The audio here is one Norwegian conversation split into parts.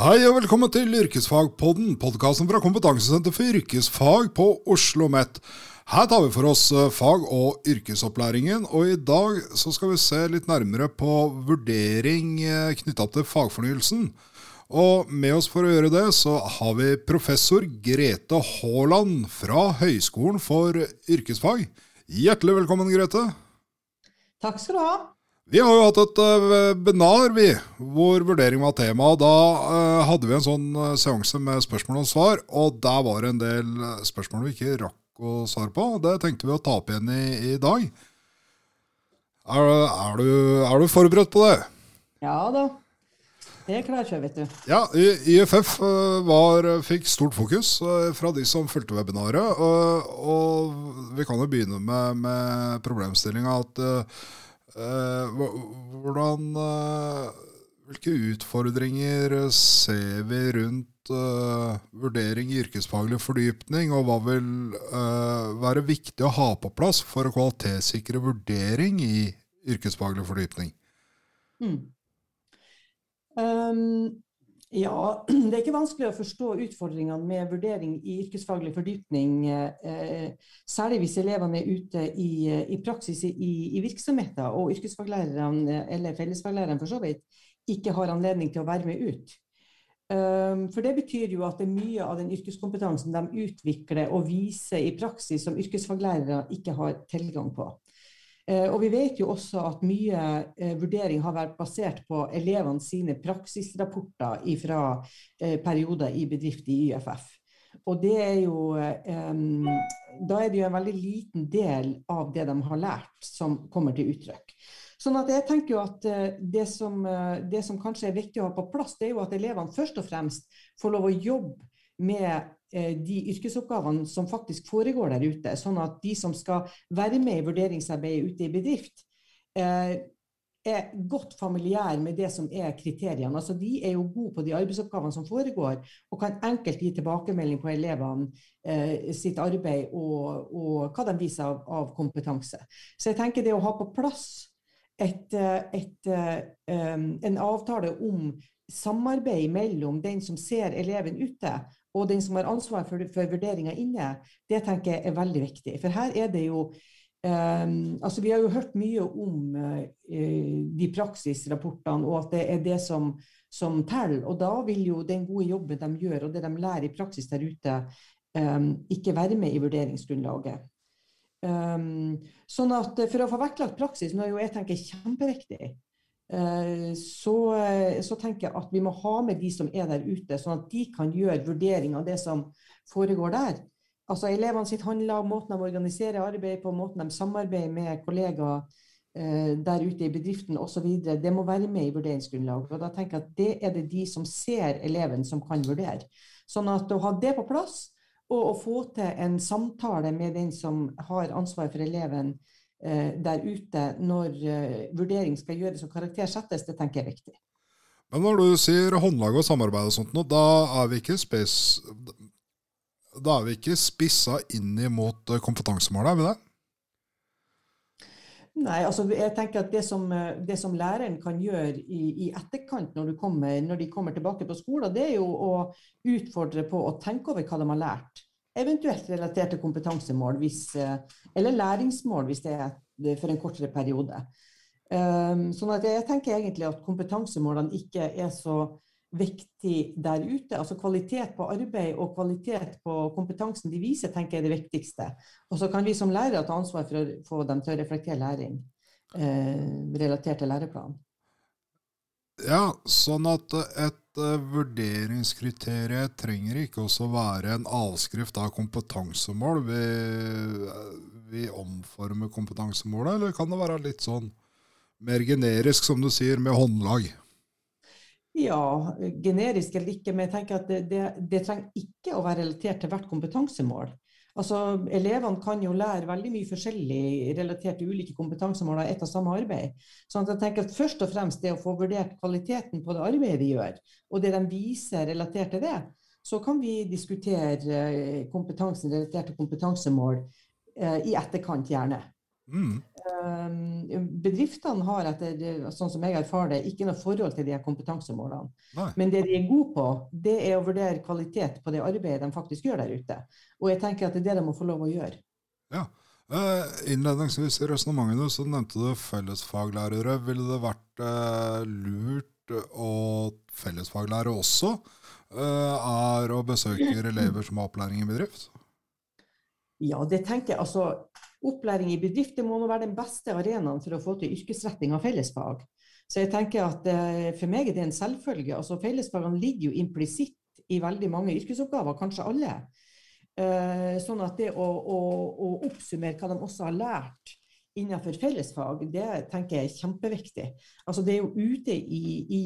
Hei og velkommen til Yrkesfagpodden, podkasten fra Kompetansesenter for yrkesfag på Oslo OsloMet. Her tar vi for oss eh, fag- og yrkesopplæringen, og i dag skal vi se litt nærmere på vurdering eh, knytta til fagfornyelsen. Og med oss for å gjøre det, så har vi professor Grete Haaland fra Høgskolen for yrkesfag. Hjertelig velkommen, Grete. Takk skal du ha. Vi har jo hatt et uh, webinar vi, hvor vurdering var tema. og Da uh, hadde vi en sånn uh, seanse med spørsmål og svar, og der var det en del spørsmål vi ikke rakk å svare på. Det tenkte vi å ta opp igjen i, i dag. Er, er, du, er, du, forberedt på det? Ja da. Det er klart for, vet du. Ja, IFF var, fikk stort fokus fra de som fulgte webinaret. Og, og vi kan jo begynne med, med problemstillinga at Eh, hvordan eh, Hvilke utfordringer ser vi rundt uh, vurdering i yrkesfaglig fordypning, og hva vil være viktig å ha på plass for å kvalitetssikre vurdering i yrkesfaglig fordypning? Mm. Um, ja, det er ikke vanskelig å forstå utfordringene med vurdering i yrkesfaglig fordypning, eh, særlig hvis elevene er ute i, i praksis i, i, virksomheter og yrkesfaglærerne, eller fellesfaglærerne for så vidt, ikke har anledning til å være med ut. Um, for det betyr jo at det er mye av den yrkeskompetansen de utvikler og viser i praksis som yrkesfaglærere ikke har tilgang på. Eh, og vi vet jo også at mye eh, vurdering har vært basert på elevene sine praksisrapporter fra eh, perioder i bedrift i YFF. Og det er jo Da er det jo en veldig liten del av det de har lært, som kommer til uttrykk. Sånn at jeg tenker jo at det som, det som kanskje er viktig å ha på plass, det er jo at elevene først og fremst får lov å jobbe med de yrkesoppgavene som faktisk foregår der ute. Sånn at de som skal være med i vurderingsarbeidet ute i bedrift, eh, er godt familiær med det som er kriteriene. Altså, de er jo gode på de arbeidsoppgavene som foregår, og kan enkelt gi tilbakemelding på elevene eh, sitt arbeid og, og, hva de viser av, av, kompetanse. Så jeg tenker det å ha på plass et, et, en avtale om samarbeid mellom den som ser eleven ute, og den som har ansvar for, for vurderinga inne, det tenker jeg er veldig viktig. For her er det jo um, altså Vi har jo hørt mye om uh, de praksisrapportene, og at det er det som, som teller. Og da vil jo den gode jobben de gjør, og det de lærer i praksis der ute, um, ikke være med i vurderingsgrunnlaget. Um, sånn at For å få vektlagt praksis, noe jeg tenker er kjempeviktig, Eh, så, eh, så, tenker jeg at vi må ha med de som er der ute, sånn at de kan gjøre vurdering av det som foregår der. Altså Elevene sitt handler om måten de organiserer arbeid på, måten de samarbeider med kollegaer eh, der ute i bedriften osv. Det må være med i vurderingsgrunnlaget. Og da tenker jeg at det er det de som ser eleven, som kan vurdere. Sånn at å ha det på plass, og å få til en samtale med den som har ansvar for eleven, Eh, der ute når eh, vurdering skal gjøres og karakter settes, det tenker jeg er viktig. Men når du sier håndlag og samarbeid og sånt, da er vi ikke spes, da er vi ikke spissa inn mot eh, kompetansemålet, er vi det? Nei, altså jeg tenker at det som, det som læreren kan gjøre i, i etterkant når, kommer, når, de kommer tilbake på skolen, det er jo å utfordre på å tenke over hva de har lært eventuelt relaterte kompetansemål hvis, eh, eller læringsmål hvis det er for en kortere periode. Um, sånn at jeg tenker egentlig at kompetansemålene ikke er så viktig der ute. Altså kvalitet på arbeid og kvalitet på kompetansen de viser, tenker jeg er det viktigste. Og så kan vi som lærere ta ansvar for å få dem til å reflektere læring eh, relatert til læreplanen. Ja, sånn at et uh, vurderingskriteriet trenger ikke også være en avskrift av kompetansemål. Vi, vi omformer kompetansemålet, eller kan det være litt sånn mer generisk, som du sier, med håndlag? Ja, generisk eller ikke, men jeg tenker at det, det, det trenger ikke å være relatert til hvert kompetansemål. Altså, Elevene kan jo lære veldig mye forskjellig relatert til ulike kompetansemål av ett og samme arbeid. Så jeg tenker at Først og fremst det å få vurdert kvaliteten på det arbeidet de gjør, og det de viser relatert til det, så kan vi diskutere eh, kompetansen relatert til kompetansemål eh, i etterkant, gjerne. Mm. Um, bedriftene har etter sånn som jeg erfarer det, ikke noe forhold til de her kompetansemålene. Nei. Men det de er gode på, det er å vurdere kvalitet på det arbeidet de faktisk gjør der ute. Og jeg tenker at det er det de må få lov å gjøre. Ja. Eh, innledningsvis i resonnementet så nevnte du fellesfaglærere. Ville det vært eh, lurt å fellesfaglærere også eh, er å besøke elever som har opplæring i bedrift? Ja, det tenker jeg. Altså, opplæring i bedrifter må være den beste arenaen for å få til yrkesretting av fellesfag. Så jeg tenker at eh, For meg er det en selvfølge. altså Fellesfagene ligger jo implisitt i veldig mange yrkesoppgaver, kanskje alle. Eh, sånn at det å, å, å, oppsummere hva de også har lært innenfor fellesfag, det tenker jeg er kjempeviktig. Altså Det er jo ute i, i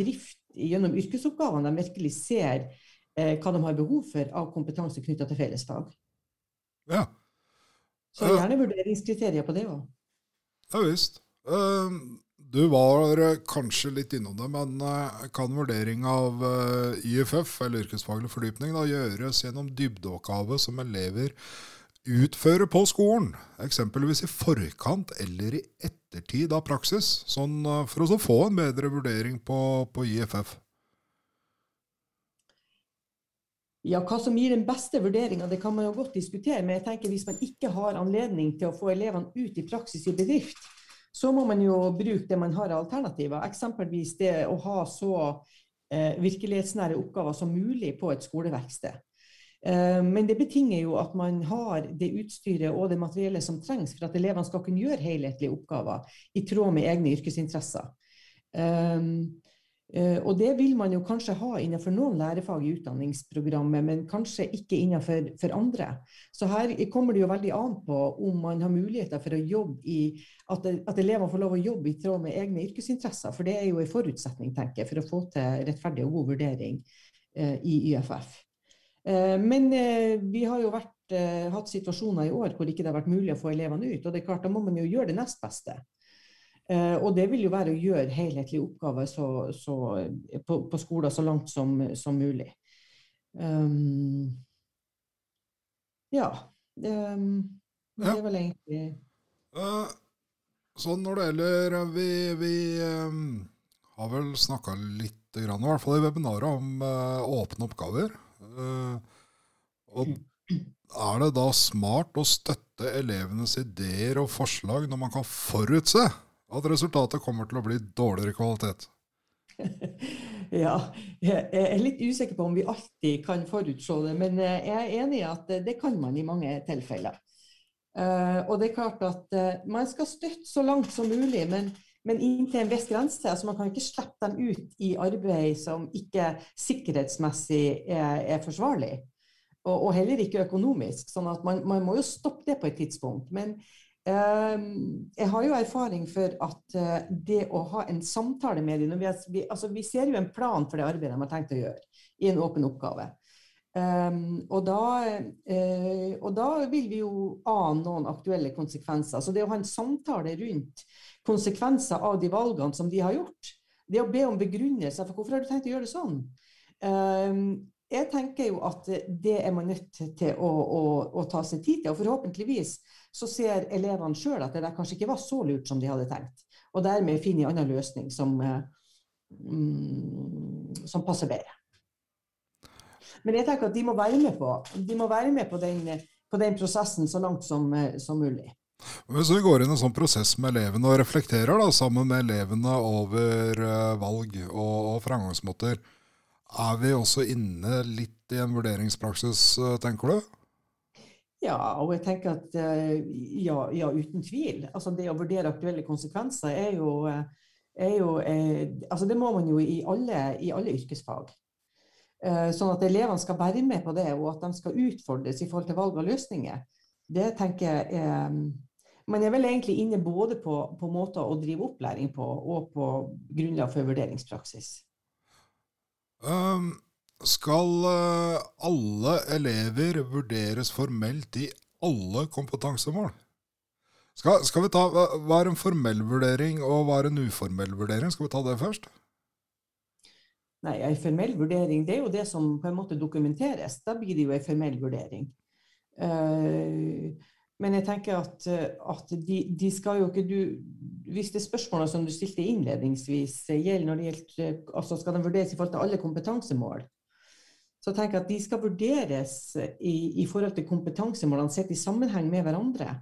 drift gjennom yrkesoppgavene de virkelig ser eh, hva de har behov for av kompetanse knytta til fellesfag. Ja. Så gjerne vurderingskriterier på det òg. Ja visst. Du var eh, kanskje litt innom det, men eh, kan vurdering av eh, YFF, eller yrkesfaglig fordypning, da, gjøres gjennom dybdeoppgave som elever utfører på skolen? Eksempelvis i forkant eller i ettertid av praksis, sånn for å få en bedre vurdering på, på YFF? Ja, Hva som gir den beste vurderinga, kan man jo godt diskutere. Men jeg tenker hvis man ikke har anledning til å få elevene ut i praksis i bedrift, så må man jo bruke det man har av alternativer. Eksempelvis det å ha så eh, virkelighetsnære oppgaver som mulig på et skoleverksted. Eh, men det betinger jo at man har det utstyret og det materiellet som trengs for at elevene skal kunne gjøre helhetlige oppgaver i tråd med egne yrkesinteresser. Um, og det vil man jo kanskje ha innenfor noen lærefag i utdanningsprogrammet, men kanskje ikke innenfor for andre. Så her kommer det jo veldig an på om man har muligheter for å jobbe i At, at elevene får lov å jobbe i tråd med egne yrkesinteresser. For det er jo en forutsetning, tenker jeg, for å få til rettferdig og god vurdering eh, i YFF. Eh, men vi har jo vært, hatt situasjoner i år hvor ikke det har vært mulig å få elevene ut. Og det er klart, da må man jo gjøre det nest beste. Uh, og det vil jo være å gjøre helhetlige oppgaver så, så, på, på, skoler så langt som, som mulig. Um, ja. Um, det er vel egentlig uh, Så når det gjelder Vi, vi um, har vel snakka litt, grann, i hvert fall i webinaret, om uh, åpne oppgaver. og er det da smart å støtte elevenes ideer og forslag når man kan forutse at resultatet kommer til å bli dårligere kvalitet? ja, jeg er litt usikker på om vi alltid kan forutse det, men eh, jeg er enig i at det kan man i mange tilfeller. Uh, og det er klart at man skal støtte så langt som mulig, men, men inntil en viss grense. altså Man kan ikke slippe dem ut i arbeid som ikke sikkerhetsmessig er, er forsvarlig. Og, og, heller ikke økonomisk. sånn at man, man, må jo stoppe det på et tidspunkt. Men jeg har jo erfaring for at eh, det å ha en samtale med dem vi, altså vi, ser jo en plan for det arbeidet de har tenkt å gjøre i en åpen oppgave. Um, og, da, uh, og, da, vil vi jo ane noen aktuelle konsekvenser. Så det å ha en samtale rundt konsekvenser av de valgene som de har gjort, det å be om begrunnelser for hvorfor har du tenkt å gjøre det sånn, um, jeg tenker jo at det er man nødt til å, å, å ta seg tid til. Og forhåpentligvis så ser elevene sjøl at det der kanskje ikke var så lurt som de hadde tenkt. Og dermed finne en annen løsning som, mm, som passer bedre. Men jeg tenker at de må være med på, være med på, den, på den, prosessen så langt som, som mulig. Hvis vi går inn i en sånn prosess med elevene og reflekterer da, sammen med elevene over uh, valg og, og framgangsmåter, er vi også inne litt i en vurderingspraksis, uh, tenker du? Ja, og jeg tenker at eh, ja, ja, uten tvil. Altså det å vurdere aktuelle konsekvenser er jo, eh, er jo er, altså Det må man jo i alle, i alle yrkesfag. Sånn at elevene skal være med på det, og at de skal utfordres i forhold til valg av løsninger. Det tenker jeg er Man er vel egentlig inne både på, på måter å drive opplæring på, og på grunnlag for vurderingspraksis. Um skal eh, alle elever vurderes formelt i alle kompetansemål? Skal, skal, vi ta, Hva er en formell vurdering, og hva er en uformell vurdering? Skal vi ta det først? Nei, En formell vurdering det er jo det som på en måte dokumenteres. Da blir det jo en formell vurdering. Uh, Men jeg tenker at, at de, de, skal jo ikke du Hvis det spørsmålet som du stilte innledningsvis gjelder når det gjelder altså Skal de vurderes i forhold til alle kompetansemål? Så tenker jeg at de skal vurderes i, i forhold til kompetansemålene sett i sammenheng med hverandre.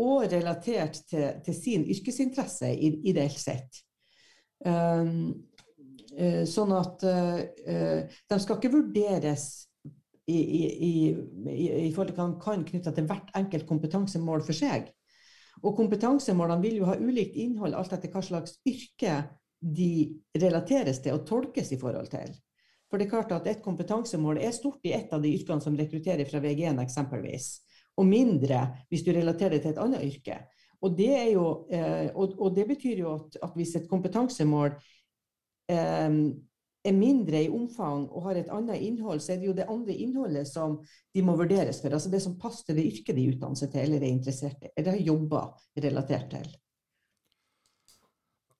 Og relatert til, til sin yrkesinteresse, ideelt sett. Um, sånn at uh, de skal ikke vurderes i, i, i, forhold til hva de kan knytta til hvert enkelt kompetansemål for seg. Og kompetansemålene vil jo ha ulikt innhold alt etter hva slags yrke de relateres til og tolkes i forhold til. For det er klart at Et kompetansemål er stort i et av de yrkene som rekrutterer fra VG1 eksempelvis, og mindre hvis du relaterer det til et annet yrke. Og det, jo, eh, og det betyr jo at, at, hvis et kompetansemål eh, er mindre i omfang og har et annet innhold, så er det jo det andre innholdet som de må vurderes for. Altså det som passer til det yrket de utdanner seg til eller er interessert i, eller har jobber relatert til.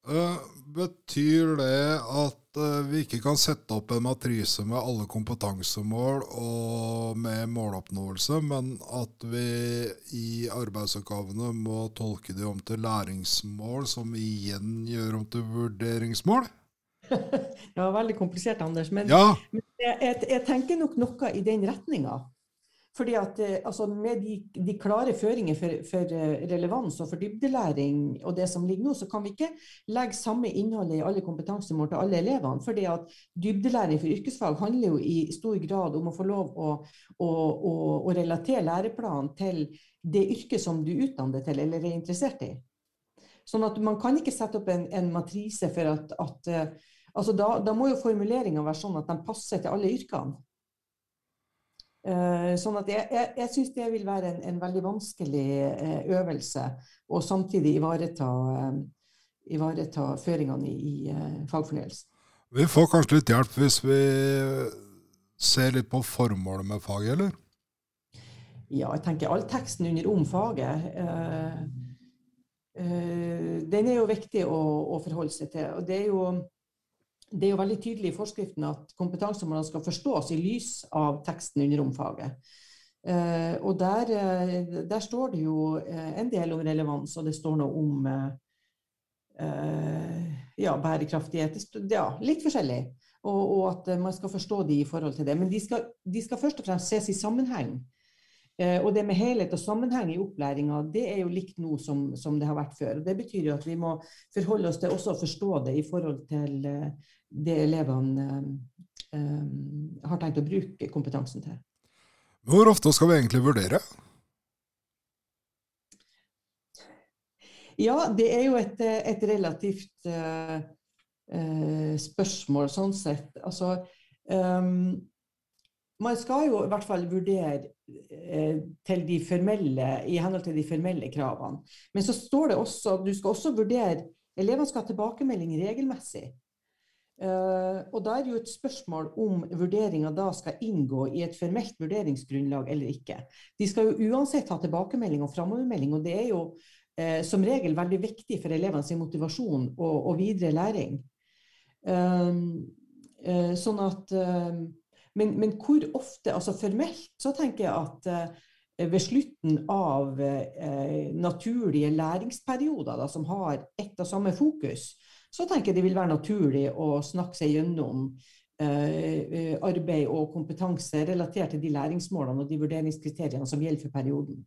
Uh, betyr det at uh, vi ikke kan sette opp en matrise med alle kompetansemål og med måloppnåelse, men at vi i arbeidsoppgavene må tolke de om til læringsmål, som igjen gjør om til vurderingsmål? det var veldig komplisert, Anders. Men, ja. men jeg, jeg, tenker nok noe i den retninga. Fordi at eh, altså, Med de, de, klare føringer for, for, eh, relevans og for dybdelæring og det som ligger nå, så kan vi ikke legge samme innholdet i alle kompetansemål til alle elevene. fordi at dybdelæring for yrkesfag handler jo i stor grad om å få lov å, å, å, å relatere læreplanen til det yrket som du utdanner til eller er interessert i. Sånn at Man kan ikke sette opp en, en matrise for at, at eh, altså da, da, må jo formuleringa være sånn at de passer til alle yrkene. Uh, sånn at Jeg, jeg, jeg syns det vil være en, en veldig vanskelig uh, øvelse, og samtidig ivareta, uh, ivareta føringene i, i fagfornyelsen. Vi får kanskje litt hjelp hvis vi ser litt på formålet med faget, eller? Ja, jeg tenker all teksten under om faget. den er jo viktig å, å forholde seg til. og det er jo det er jo veldig tydelig i forskriften at kompetansemålene skal forstås i lys av teksten under romfaget. Uh, og der, uh, der, står det jo uh, en del om relevans, og det står noe om ja, bærekraftighet. Ja, litt forskjellig. Og, og, at man skal forstå de i forhold til det. Men de skal, de skal først og fremst ses i sammenheng. Og det med helhet og sammenheng i opplæringa, det er jo likt nå som, som, det har vært før. og Det betyr jo at vi må forholde oss til også å forstå det i forhold til det elevene um, har tenkt å bruke kompetansen til. Hvor ofte skal vi egentlig vurdere? Ja, det er jo et, et relativt uh, uh, spørsmål sånn sett. Altså um, Man skal jo i hvert fall vurdere de formelle, i henhold til de formelle kravene. Men så står det også at du skal også vurdere Elevene skal ha tilbakemelding regelmessig. Uh, og da er det jo et spørsmål om vurderinga da skal inngå i et formelt vurderingsgrunnlag eller ikke. De skal jo uansett ha tilbakemelding og framovermelding, og det er jo uh, som regel veldig viktig for elevenes motivasjon og, og, videre læring. Sånn at men, men, hvor ofte Altså formelt så tenker jeg at ved slutten av naturlige læringsperioder da, som har ett og samme fokus, så tenker jeg det vil være naturlig å snakke seg gjennom eh, arbeid og kompetanse relatert til de læringsmålene og de vurderingskriteriene som gjelder for perioden.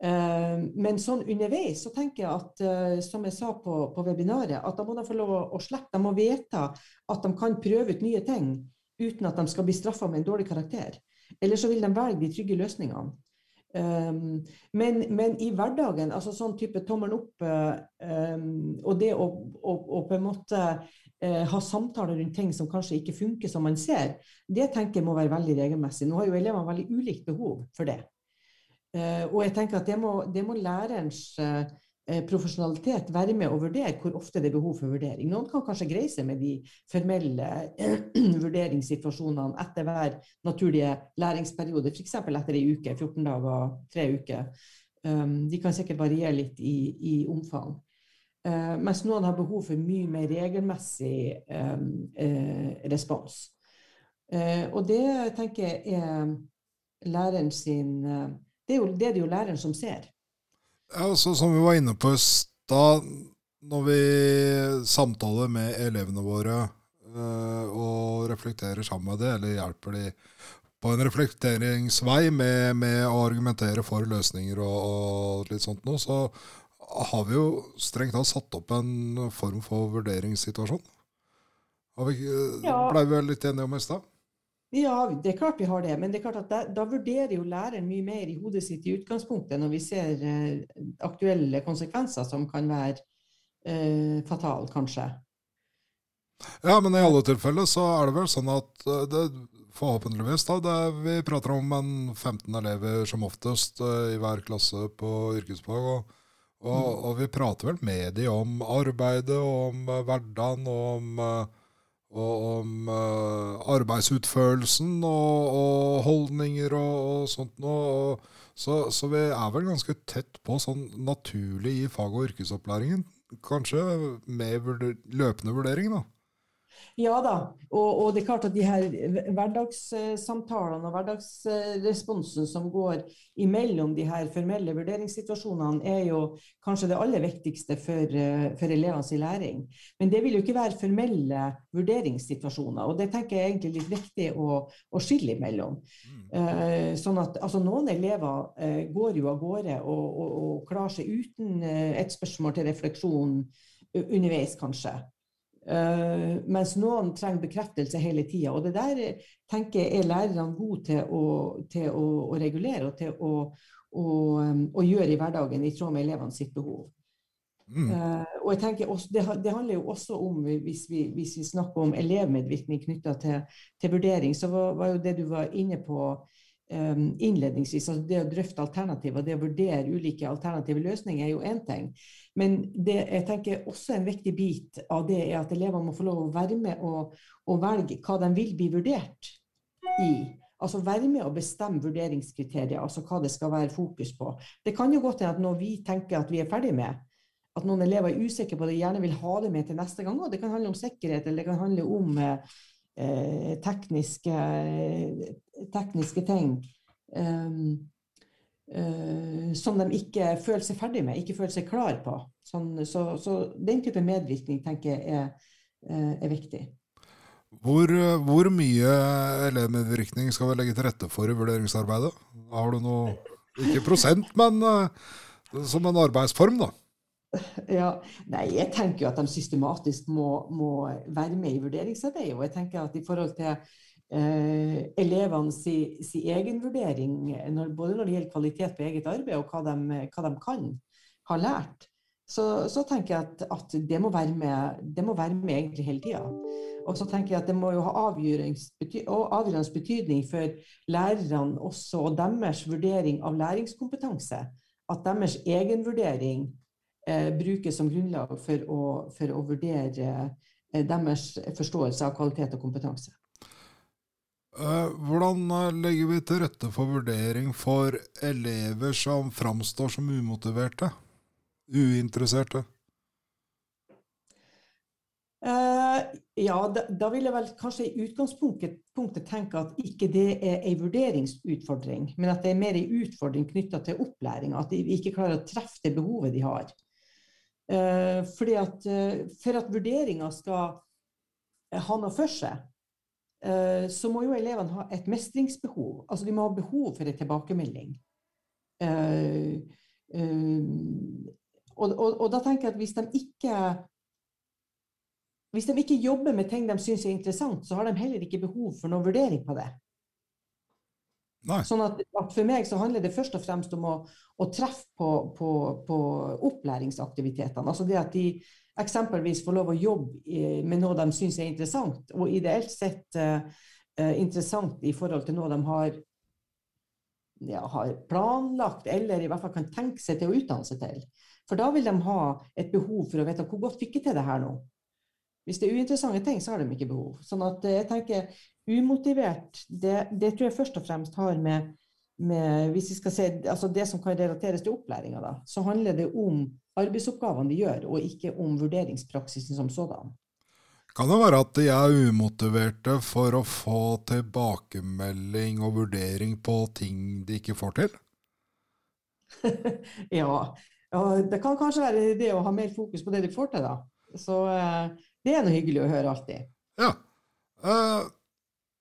Eh, men sånn underveis så tenker jeg at, eh, som jeg sa på, på, webinaret, at da må de få lov å, å slippe. De må vite at de kan prøve ut nye ting uten at de skal bli straffa med en dårlig karakter. Eller så vil de velge de trygge løsningene. Um, men, men, i hverdagen, altså sånn type tommelen opp um, og det å, å, å, på en måte uh, ha samtaler rundt ting som kanskje ikke funker som man ser, det tenker jeg må være veldig regelmessig. Nå har jo elevene veldig ulikt behov for det. Uh, og jeg tenker at det må, det må lærerens uh, profesjonalitet være med å vurdere hvor ofte det er behov for vurdering. Noen kan kanskje greie seg med de formelle vurderingssituasjonene etter hver naturlige læringsperiode, f.eks. etter ei uke, 14 dager, tre uker. Um, de kan sikkert variere litt i, i omfang. Uh, mens noen har behov for mye mer regelmessig um, uh, respons. Og det tenker jeg er læreren sin Det er jo det, er jo læreren som ser. Ja, altså, som vi var inne på i stad, når vi samtaler med elevene våre øh, og reflekterer sammen med det, eller hjelper de på en reflekteringsvei med, med å argumentere for løsninger og, og litt sånt noe, så har vi jo strengt tatt satt opp en form for vurderingssituasjon. Har vi, ja. Blei vi litt enige om i stad? Ja, det er klart vi har det. Men det er klart at da, da, vurderer jo læreren mye mer i hodet sitt i utgangspunktet, når vi ser eh, aktuelle konsekvenser som kan være eh, fatale, kanskje. Ja, men i alle tilfeller så er det vel sånn at eh, det, forhåpentligvis da, det, Vi prater om en 15 elever som oftest eh, i hver klasse på yrkesfag. og og, mm. og, vi prater vel med dem om arbeidet, og om uh, hverdagen og om, og om uh, arbeidsutførelsen og, og, holdninger og, og sånt noe. Så, så, vi er vel ganske tett på sånn naturlig i fag- og yrkesopplæringen. Kanskje med vurder løpende vurdering, da. Ja da, og, og, det er klart at de her hverdagssamtalene og hverdagsresponsen som går imellom de her formelle vurderingssituasjonene, er jo kanskje det aller viktigste for, for elevenes læring. Men det vil jo ikke være formelle vurderingssituasjoner, og det tenker jeg er egentlig litt viktig å, å skille imellom. Mm. Uh, sånn at altså, Noen elever uh, går jo av gårde og, og, og klarer seg uten uh, et spørsmål til refleksjon underveis, kanskje. Uh, mens noen trenger bekreftelse hele tida. Og det der tenker jeg er lærerne gode til å, til å, å regulere og til å, å, um, gjøre i hverdagen i tråd med elevene sitt behov. Mm. Uh, og jeg tenker også, det, det, handler jo også om, hvis vi, hvis vi snakker om elevmedvirkning knytta til, til, vurdering, så var, var, jo det du var inne på innledningsvis, altså det å drøfte alternativer, det å vurdere ulike alternative løsninger, er jo én ting. Men det jeg tenker også en viktig bit av det er at elevene må få lov å være med og, og velge hva de vil bli vurdert i. Altså være med og bestemme vurderingskriterier, altså hva det skal være fokus på. Det kan jo godt hende at når vi tenker at vi er ferdig med, at noen elever er usikre på det, gjerne vil ha det med til neste gang. Og det kan handle om sikkerhet, eller det kan handle om eh, tekniske, tekniske, ting. Um, uh, som de ikke føler seg ferdig med, ikke føler seg klar på. Sånn, så, så, den type medvirkning tenker jeg er, uh, er viktig. Hvor, hvor, mye elevmedvirkning skal vi legge til rette for i vurderingsarbeidet? Har du noe, ikke prosent, men som en arbeidsform, da? Ja, nei, Jeg tenker jo at de systematisk må, må være med i vurderingsarbeidet. Og jeg tenker at i forhold til eh, elevene si, si egen vurdering, når, både når det gjelder kvalitet på eget arbeid og hva de, hva de kan ha lært, så, så, tenker jeg at, at det, må være med, det må være med egentlig hele tida. Og så tenker jeg at det må jo ha avgjørende betydning for lærerne også, og deres vurdering av læringskompetanse. At deres egenvurdering eh, brukes som grunnlag for å, for å vurdere eh, deres forståelse av kvalitet og kompetanse. Eh, hvordan eh, legger vi til rette for vurdering for elever som framstår som umotiverte? Uinteresserte? Uh, ja, da, da, vil jeg vel kanskje i utgangspunktet tenke at ikke det er en vurderingsutfordring, men at det er mer en utfordring knytta til opplæring. At de ikke klarer å treffe det behovet de har. Uh, at uh, For at vurderinga skal ha noe for seg, så må jo elevene ha et mestringsbehov. Altså de må ha behov for en tilbakemelding. Eh, eh, og, og, og, da tenker jeg at hvis de ikke hvis de ikke jobber med ting de syns er interessant, så har de heller ikke behov for noen vurdering på det. Nei. Sånn at, at, For meg så handler det først og fremst om å, å treffe på, på, på opplæringsaktivitetene. Altså det at de eksempelvis få lov å jobbe med noe de syns er interessant, og ideelt sett uh, interessant i forhold til noe de har, ja, har, planlagt, eller i hvert fall kan tenke seg til å utdanne seg til. For da vil de ha et behov for å vite hvor godt fikk jeg til det her nå. Hvis det er uinteressante ting, så har de ikke behov. Sånn at jeg tenker umotivert, det, det tror jeg først og fremst har med, med hvis vi skal se, altså Det som kan relateres til opplæringa, så handler det om arbeidsoppgavene de gjør, og ikke om vurderingspraksisen som sådan. Kan det være at de er umotiverte for å få tilbakemelding og vurdering på ting de ikke får til? ja. Det kan kanskje være det å ha mer fokus på det de får til, da. Så uh, det er noe hyggelig å høre alltid. Ja. Uh,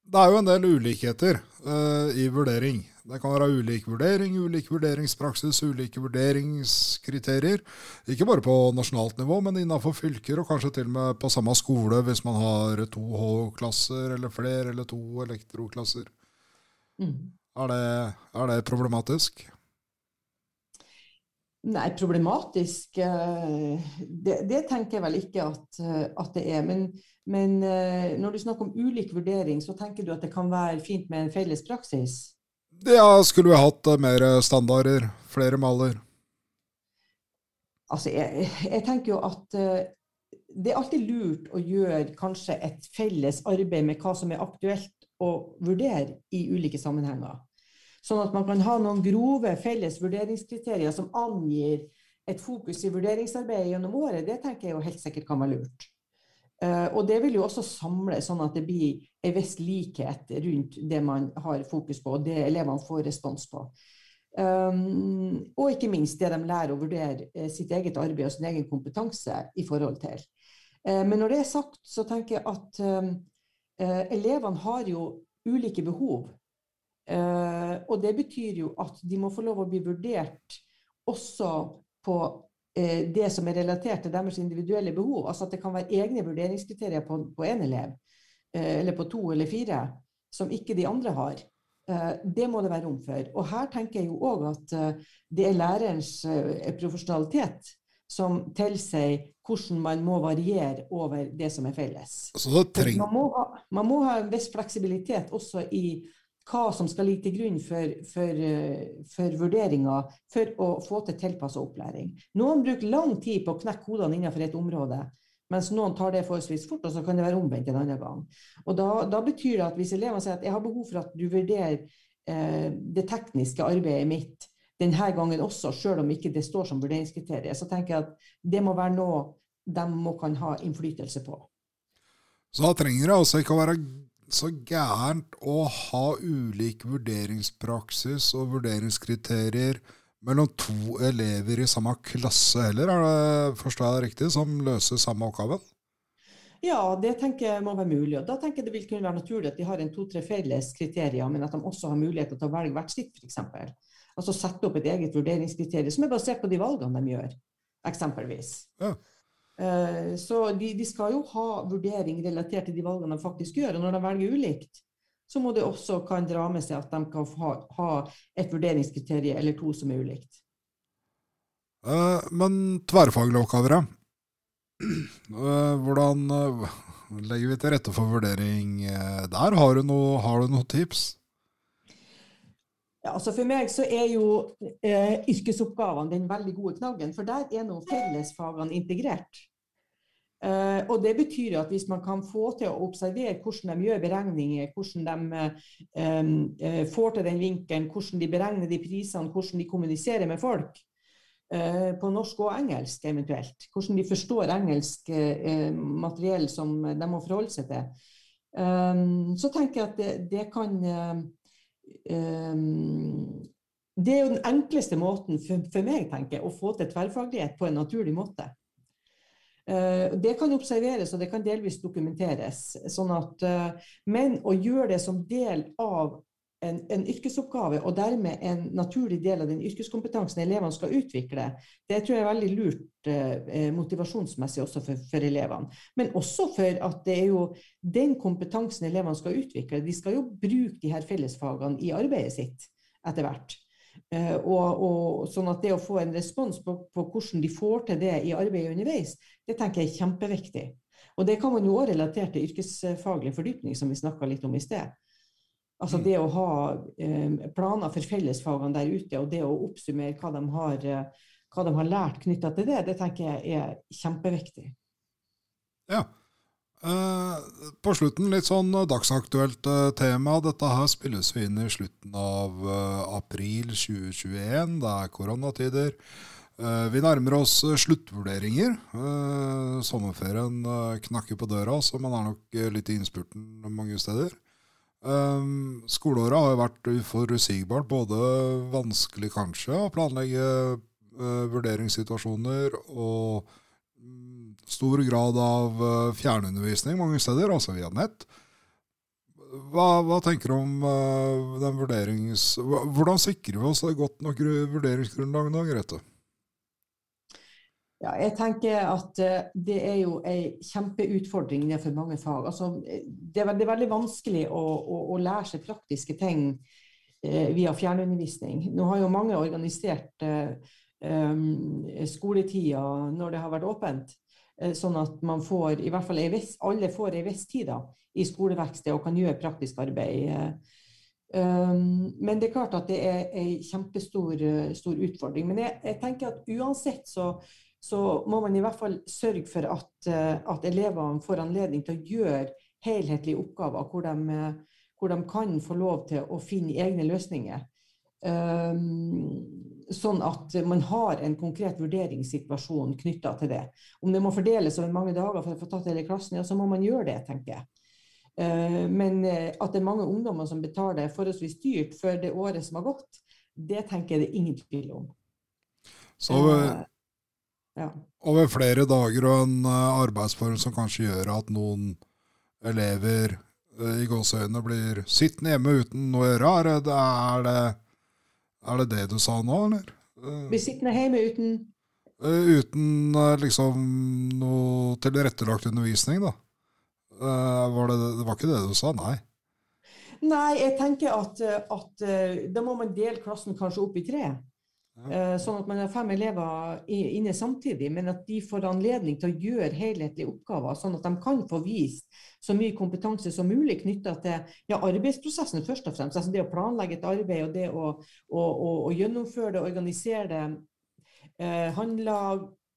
det er jo en del ulikheter uh, i vurdering. Det kan være ulik vurdering, ulik vurderingspraksis, ulike vurderingskriterier. Ikke bare på nasjonalt nivå, men innenfor fylker, og kanskje til og med på samme skole hvis man har to H-klasser eller flere, eller to elektroklasser. Mm. Er, det, er det problematisk? Nei, problematisk eh, det, det, tenker jeg vel ikke at, eh, at det er. Men, men, eh, når du snakker om ulik vurdering, så tenker du at det kan være fint med en felles praksis? Ja, skulle vi hatt mer standarder, flere maler? Altså, jeg, jeg tenker jo at det er alltid lurt å gjøre kanskje et felles arbeid med hva som er aktuelt å vurdere i ulike sammenhenger. Sånn at man kan ha noen grove felles vurderingskriterier som angir et fokus i vurderingsarbeidet gjennom året, det tenker jeg jo helt sikkert kan være lurt. Uh, og det vil jo også samle, sånn at det blir en viss likhet rundt det man har fokus på, og det elevene får respons på. Um, og ikke minst det de lærer å vurdere uh, sitt eget arbeid og sin egen kompetanse i forhold til. Men når det er sagt, så tenker jeg at elevene har jo ulike behov. Og det betyr jo at de må få lov å bli vurdert også på det som er relatert til deres individuelle behov. Altså at det kan være egne vurderingskriterier på én elev, uh, eller på to eller fire, som ikke de andre har. Det må det være rom for. Og her tenker jeg jo òg at det er lærerens profesjonalitet som tilsier hvordan man må variere over det som er felles. Man må, ha, man må ha en viss fleksibilitet også i hva som skal ligge til grunn for, for, eh, for vurderinga for å få til tilpassa opplæring. Noen bruker lang tid på å knekke hodene innenfor et område, mens noen tar det forholdsvis fort, og så kan det være omvendt en annen gang. Og da, da betyr det at hvis elevene sier at jeg har behov for at du vurderer eh, det tekniske arbeidet mitt denne gangen også, selv om ikke det står som vurderingskriterium, så tenker jeg at det må være noe de må kan ha innflytelse på. Så da trenger det altså ikke å være så gærent å ha ulik vurderingspraksis og vurderingskriterier mellom to elever i samme klasse heller, er det, forstår jeg det riktig, som løser samme oppgaven? Ja, det tenker jeg må være mulig. og Da tenker jeg det vil kunne være naturlig at de har en to-tre felles kriterier, men at de også har mulighet til å velge hvert sitt, f.eks. Altså sette opp et eget vurderingskriterium som er basert på de valgene de gjør, eksempelvis. Ja. Eh, så de, de, skal jo ha vurdering relatert til de valgene de faktisk gjør. Og når de velger ulikt, så må det også kan dra med seg at de kan ha, ha et vurderingskriterium eller to som er ulikt. Uh, men tverrfaglige oppgaver, uh, hvordan legger vi til rette for vurdering der? Har du noen noe tips? Ja, altså For meg så er jo eh, yrkesoppgavene den veldig gode knaggen, for der er nå fellesfagene integrert. Uh, og Det betyr at hvis man kan få til å observere hvordan de gjør beregninger, hvordan de um, uh, får til den vinkelen, hvordan de beregner de prisene, hvordan de kommuniserer med folk, uh, på norsk og engelsk eventuelt, hvordan de forstår engelsk materiell som de må forholde seg til, um, så tenker jeg at det, det kan um, Det er jo den enkleste måten for, for meg tenker jeg, å få til tverrfaglighet på en naturlig måte. Eh, det kan observeres og det kan delvis dokumenteres. Sånn at, eh, men å gjøre det som del av en, en, yrkesoppgave, og dermed en naturlig del av den yrkeskompetansen elevene skal utvikle, det tror jeg er veldig lurt eh, motivasjonsmessig også for, for, elevene. Men også for at det er jo den kompetansen elevene skal utvikle. De skal jo bruke de her fellesfagene i arbeidet sitt etter hvert. Eh, og, og, sånn at det å få en respons på, på, hvordan de får til det i arbeidet underveis, det tenker jeg er kjempeviktig. Og det kan man jo også relatere til yrkesfaglig fordypning, som vi snakka litt om i sted. Altså mm. det å ha eh, planer for fellesfagene der ute, og det å oppsummere hva de har, eh, hva de har lært knytta til det, det tenker jeg er kjempeviktig. Ja, på slutten, litt sånn dagsaktuelt uh, tema. Dette her spilles vi inn i slutten av april 2021. Det er koronatider. vi nærmer oss sluttvurderinger. sommerferien knakker på døra, så man er nok litt i innspurten mange steder. Skoleåret har jo vært uforutsigbart. Både vanskelig kanskje å planlegge vurderingssituasjoner og stor grad av uh, fjernundervisning mange steder, altså via nett. Hva, hva tenker du om uh, den vurderings... Hvordan sikrer vi oss et godt nok vurderingsgrunnlag nå, Grete? Ja, jeg tenker at uh, det er jo en kjempeutfordring for mange fag. Altså, det, er, veldig vanskelig å, å, å lære seg praktiske ting eh, via fjernundervisning. Nå har jo mange organisert um, skoletida når det har vært åpent, sånn at man får i hvert fall viss, alle får ei viss tid i skoleverkstedet og kan gjøre praktisk arbeid. Um, men det er klart at det er en kjempestor stor utfordring. Men jeg, jeg tenker at uansett så så må man i hvert fall sørge for at, eh, at elevene får anledning til å gjøre helhetlige oppgaver hvor de, hvor de kan få lov til å finne egne løsninger. Sånn at man har en konkret vurderingssituasjon knytta til det. Om det må fordeles over mange dager for å få tatt hele klassen, ja, så må man gjøre det, tenker jeg. Uh, men eh, at det er mange ungdommer som betaler forholdsvis dyrt for det året som har gått, det tenker jeg det er ingen tvil om. Så over, ja. over flere dager og en arbeidsform som kanskje gjør at noen elever i gåseøynene blir sittende hjemme uten noe å gjøre. Er det, er det, det du sa nå, eller? Blir sittende hjemme uten Uten liksom noe tilrettelagt undervisning, da. Var det, det var ikke det du sa, nei? Nei, jeg tenker at, at da må man dele klassen kanskje opp i tre. Eh, sånn at man har fem elever inne samtidig, men at de får anledning til å gjøre helhetlige oppgaver, sånn at de kan få vist så mye kompetanse som mulig knytta til ja, arbeidsprosessen først og fremst. Altså det å planlegge et arbeid og det å, å, å, å gjennomføre det, organisere det, eh, handle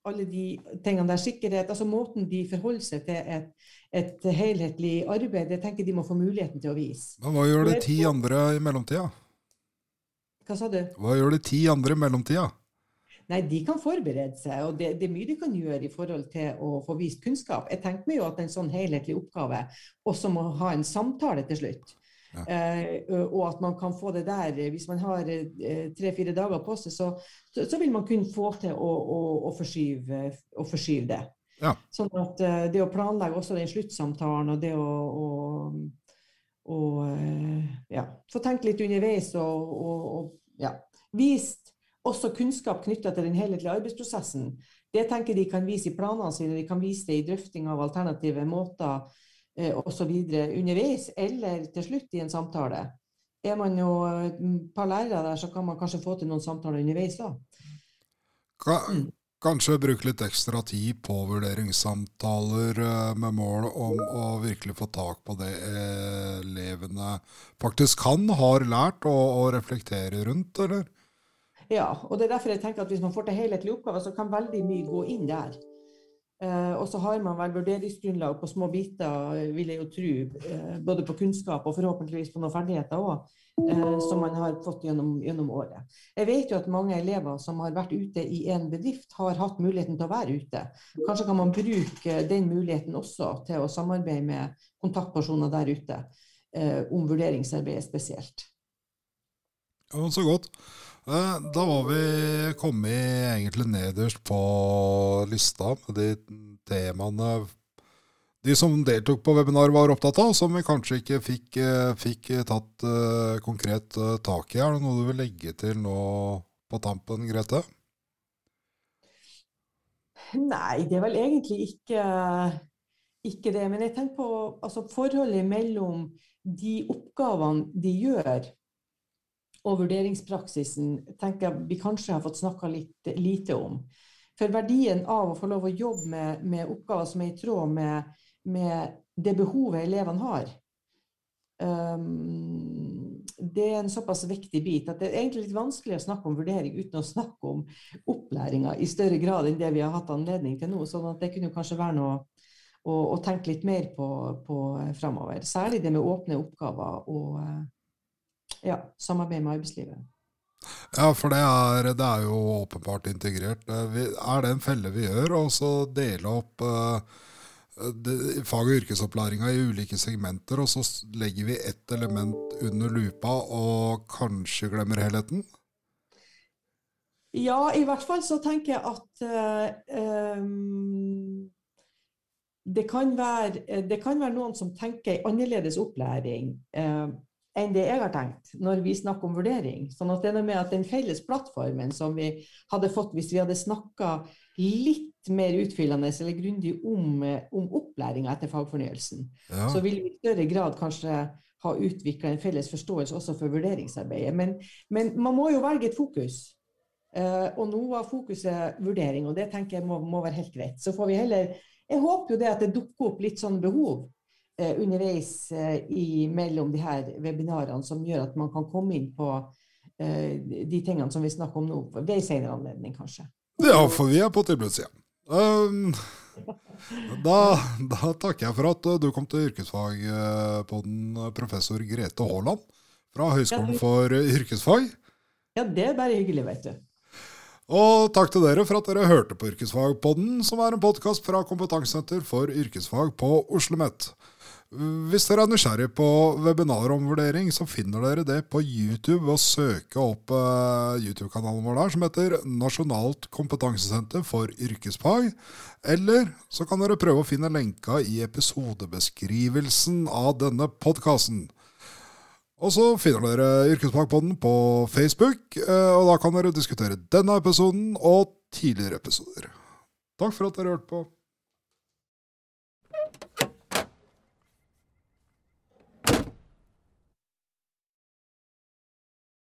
alle de tingene der, sikkerhet, altså måten de forholder seg til et, et helhetlig arbeid, det tenker de må få muligheten til å vise. Men hva gjør de ti andre i mellomtida? Hva sa du? Hva gjør de ti andre i mellomtida? Nei, De kan forberede seg, og det, det, er mye de kan gjøre i forhold til å få vist kunnskap. Jeg tenker meg jo at en sånn helhetlig oppgave også må ha en samtale til slutt. Ja. Eh, og at man kan få det der Hvis man har eh, tre-fire dager på seg, så, så, så, vil man kunne få til å, å, å, forskyve, å forskyve, det. Ja. Sånn at eh, det å planlegge også den sluttsamtalen og det å, og eh, ja, få tenkt litt underveis og, og, og ja, vist også kunnskap knytta til den helhetlige arbeidsprosessen. Det tenker de kan vise i planene sine, de kan vise det i drøfting av alternative måter eh, osv. underveis, eller til slutt i en samtale. Er man jo et par lærere der, så kan man kanskje få til noen samtaler underveis. Mm. Kanskje bruke litt ekstra tid på vurderingssamtaler eh, med mål om å virkelig få tak på det elevene faktisk kan, har lært og, og reflektere rundt, eller? Ja, og det er derfor jeg tenker at hvis man får til helhetlige oppgaver, så kan veldig mye gå inn der. Eh, og så har man vel vurderingsgrunnlag på små biter, vil jeg jo tro. Eh, både på kunnskap og forhåpentligvis på noen ferdigheter òg, eh, som man har fått gjennom, gjennom, året. Jeg vet jo at mange elever som har vært ute i en bedrift, har hatt muligheten til å være ute. Kanskje kan man bruke den muligheten også til å samarbeide med kontaktpersoner der ute om vurderingsarbeidet spesielt. Ja, så godt. Eh, da var vi kommet egentlig nederst på lista med de temaene de som deltok på webinar var opptatt av, som vi kanskje ikke fikk, eh, fikk tatt uh, konkret tak i. Er det noe du vil legge til nå på tampen, Grete? Nei, det er vel egentlig ikke, ikke det. Men jeg tenker på altså, forholdet mellom de oppgavene de gjør, og vurderingspraksisen tenker jeg vi kanskje har fått snakka litt lite om. For verdien av å få lov å jobbe med, med oppgaver som er i tråd med, med det behovet elevene har, um, det er en såpass viktig bit at det er egentlig litt vanskelig å snakke om vurdering uten å snakke om opplæringa i større grad enn det vi har hatt anledning til nå. sånn at det kunne kanskje være noe å, å tenke litt mer på, på framover. Særlig det med åpne oppgaver og ja, samarbeid med arbeidslivet. Ja, for det er, det er, jo åpenbart integrert. Er det en felle vi gjør, å dele opp uh, det, fag- og yrkesopplæringa i ulike segmenter, og så legger vi ett element under lupa og kanskje glemmer helheten? Ja, i hvert fall så tenker jeg at eh, det, kan være, eh, det kan være noen som tenker annerledes opplæring eh, enn det jeg har tenkt når vi snakker om vurdering. Sånn at det er noe med at den felles plattformen som vi hadde fått hvis vi hadde snakka litt mer utfyllende eller grundig om, om opplæringa etter fagfornyelsen, Ja. så vil vi i større grad kanskje ha utvikla en felles forståelse også for vurderingsarbeidet. Men, men man må jo velge et fokus. Uh, og nå var fokuset vurdering, og det tenker jeg må, må være helt greit. Så får vi heller Jeg håper jo det at det dukker opp litt sånn behov eh, underveis eh, i, mellom de her webinarene som gjør at man kan komme inn på eh, de tingene som vi snakker om nå, ved en senere anledning, kanskje. Ja, for vi er på tilbudssida. Um, da, da takker jeg for at du kom til yrkesfagpodden, professor Grete Haaland fra Høgskolen for yrkesfag. Ja, det er bare hyggelig, vet du. Og takk til dere for at dere hørte på Yrkesfagpodden, som er en podkast fra Kompetansesenter for yrkesfag på Oslo OsloMet. Hvis dere er nysgjerrig på webinar om vurdering, så finner dere det på YouTube ved å søke opp eh, YouTube-kanalen vår der, som heter Nasjonalt kompetansesenter for yrkesfag. Eller så kan dere prøve å finne lenka i episodebeskrivelsen av denne podkasten. Og så finner dere Yrkesfagpodden på Facebook, eh, og da kan dere diskutere denne episoden og tidligere episoder. Takk for at dere hørte på.